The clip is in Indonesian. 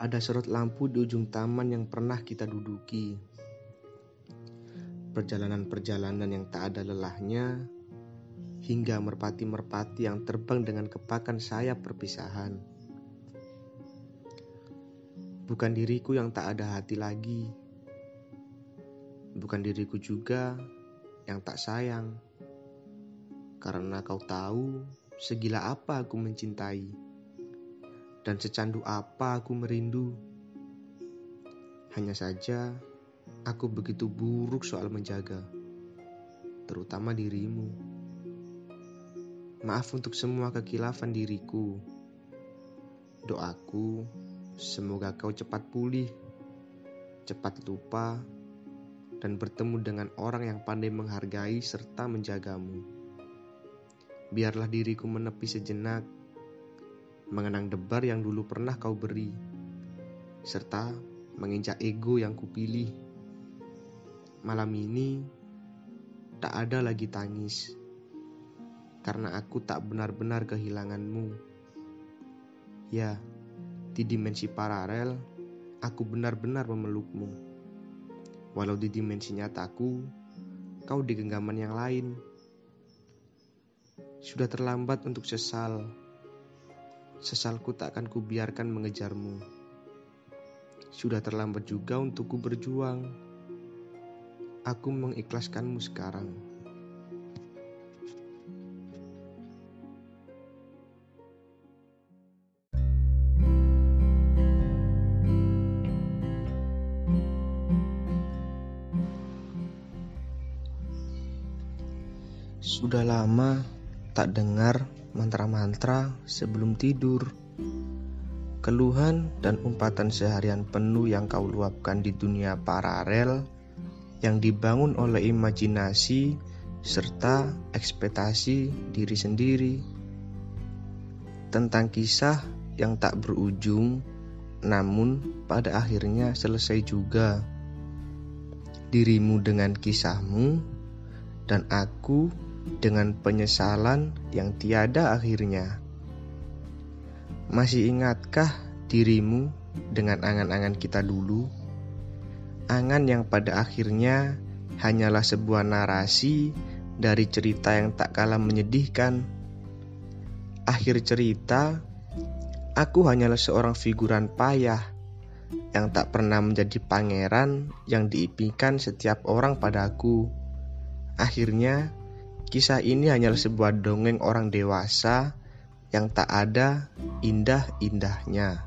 ada sorot lampu di ujung taman yang pernah kita duduki. Perjalanan-perjalanan yang tak ada lelahnya, hingga merpati-merpati yang terbang dengan kepakan sayap perpisahan. Bukan diriku yang tak ada hati lagi. Bukan diriku juga yang tak sayang. Karena kau tahu segila apa aku mencintai dan secandu apa aku merindu. Hanya saja, aku begitu buruk soal menjaga, terutama dirimu. Maaf untuk semua kekilafan diriku. Doaku, semoga kau cepat pulih, cepat lupa, dan bertemu dengan orang yang pandai menghargai serta menjagamu. Biarlah diriku menepi sejenak mengenang debar yang dulu pernah kau beri, serta menginjak ego yang kupilih. Malam ini tak ada lagi tangis, karena aku tak benar-benar kehilanganmu. Ya, di dimensi paralel, aku benar-benar memelukmu. Walau di dimensi nyataku, kau di genggaman yang lain. Sudah terlambat untuk sesal sesalku tak akan kubiarkan mengejarmu. Sudah terlambat juga untukku berjuang. Aku mengikhlaskanmu sekarang. Sudah lama tak dengar mantra-mantra sebelum tidur. Keluhan dan umpatan seharian penuh yang kau luapkan di dunia paralel yang dibangun oleh imajinasi serta ekspektasi diri sendiri tentang kisah yang tak berujung namun pada akhirnya selesai juga dirimu dengan kisahmu dan aku dengan penyesalan yang tiada akhirnya. Masih ingatkah dirimu dengan angan-angan kita dulu? Angan yang pada akhirnya hanyalah sebuah narasi dari cerita yang tak kalah menyedihkan. Akhir cerita, aku hanyalah seorang figuran payah yang tak pernah menjadi pangeran yang diimpikan setiap orang padaku. Akhirnya, Kisah ini hanyalah sebuah dongeng orang dewasa yang tak ada indah-indahnya.